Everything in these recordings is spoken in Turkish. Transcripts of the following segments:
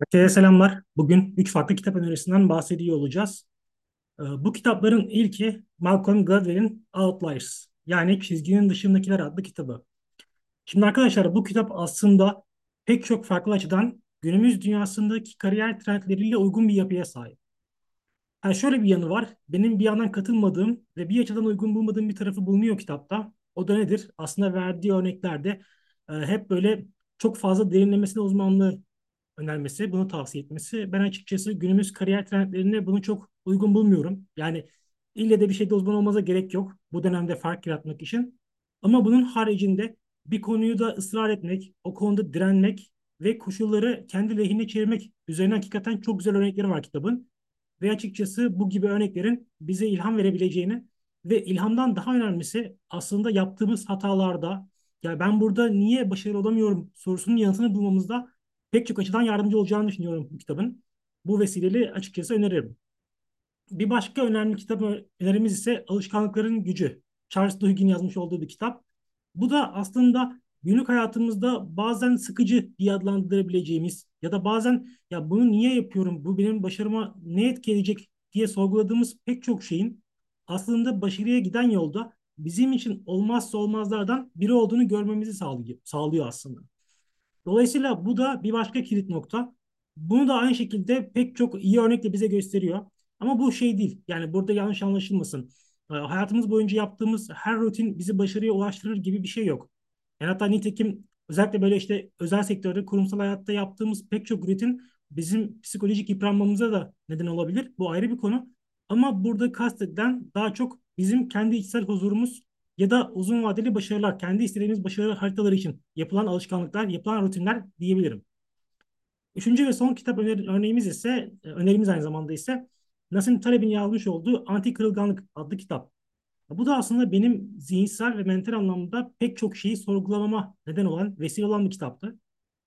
Herkese selamlar. Bugün üç farklı kitap önerisinden bahsediyor olacağız. Ee, Bu kitapların ilki Malcolm Gladwell'in Outliers yani Çizginin Dışındakiler adlı kitabı. Şimdi arkadaşlar bu kitap aslında pek çok farklı açıdan günümüz dünyasındaki kariyer trendleriyle uygun bir yapıya sahip. Ha şöyle bir yanı var. Benim bir yandan katılmadığım ve bir açıdan uygun bulmadığım bir tarafı bulunuyor kitapta. O da nedir? Aslında verdiği örneklerde e, hep böyle çok fazla derinlemesine uzmanlığı önermesi, bunu tavsiye etmesi. Ben açıkçası günümüz kariyer trendlerine bunu çok uygun bulmuyorum. Yani ille de bir şeyde uzman olmaza gerek yok bu dönemde fark yaratmak için. Ama bunun haricinde bir konuyu da ısrar etmek, o konuda direnmek ve koşulları kendi lehine çevirmek üzerine hakikaten çok güzel örnekleri var kitabın. Ve açıkçası bu gibi örneklerin bize ilham verebileceğini ve ilhamdan daha önemlisi aslında yaptığımız hatalarda ya ben burada niye başarılı olamıyorum sorusunun yanıtını bulmamızda pek çok açıdan yardımcı olacağını düşünüyorum bu kitabın. Bu vesileyle açıkçası öneririm. Bir başka önemli kitap önerimiz ise Alışkanlıkların Gücü. Charles Duhigg'in yazmış olduğu bir kitap. Bu da aslında günlük hayatımızda bazen sıkıcı diye adlandırabileceğimiz ya da bazen ya bunu niye yapıyorum, bu benim başarıma ne etki edecek diye sorguladığımız pek çok şeyin aslında başarıya giden yolda bizim için olmazsa olmazlardan biri olduğunu görmemizi sağlıyor, sağlıyor aslında. Dolayısıyla bu da bir başka kilit nokta. Bunu da aynı şekilde pek çok iyi örnekle bize gösteriyor. Ama bu şey değil. Yani burada yanlış anlaşılmasın. E, Hayatımız boyunca yaptığımız her rutin bizi başarıya ulaştırır gibi bir şey yok. Yani hatta nitekim özellikle böyle işte özel sektörde, kurumsal hayatta yaptığımız pek çok rutin bizim psikolojik yıpranmamıza da neden olabilir. Bu ayrı bir konu. Ama burada kastedilen daha çok bizim kendi içsel huzurumuz ya da uzun vadeli başarılar, kendi istediğimiz başarı haritaları için yapılan alışkanlıklar, yapılan rutinler diyebilirim. Üçüncü ve son kitap öner örneğimiz ise, e, önerimiz aynı zamanda ise Nassim Taleb'in yazmış olduğu Anti Kırılganlık adlı kitap. Bu da aslında benim zihinsel ve mental anlamda pek çok şeyi sorgulamama neden olan, vesile olan bir kitaptı.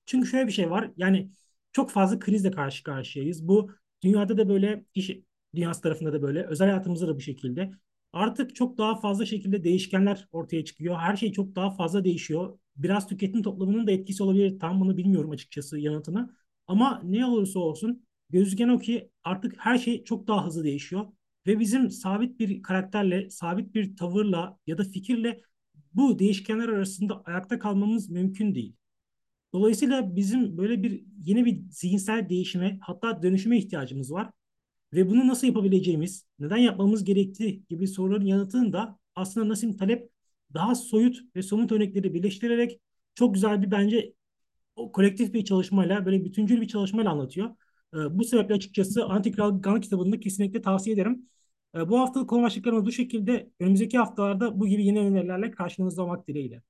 Çünkü şöyle bir şey var. Yani çok fazla krizle karşı karşıyayız. Bu dünyada da böyle, iş dünyası tarafında da böyle, özel hayatımızda da bu şekilde. Artık çok daha fazla şekilde değişkenler ortaya çıkıyor. Her şey çok daha fazla değişiyor. Biraz tüketim toplumunun da etkisi olabilir. Tam bunu bilmiyorum açıkçası yanıtını. Ama ne olursa olsun gözüken o ki artık her şey çok daha hızlı değişiyor. Ve bizim sabit bir karakterle, sabit bir tavırla ya da fikirle bu değişkenler arasında ayakta kalmamız mümkün değil. Dolayısıyla bizim böyle bir yeni bir zihinsel değişime hatta dönüşüme ihtiyacımız var. Ve bunu nasıl yapabileceğimiz, neden yapmamız gerektiği gibi soruların yanıtını da aslında Nassim Talep daha soyut ve somut örnekleri birleştirerek çok güzel bir bence o kolektif bir çalışmayla, böyle bütüncül bir çalışmayla anlatıyor. Ee, bu sebeple açıkçası Antik Kral kitabını kesinlikle tavsiye ederim. Ee, bu haftalık konu başlıklarımız bu şekilde. Önümüzdeki haftalarda bu gibi yeni önerilerle karşınızda olmak dileğiyle.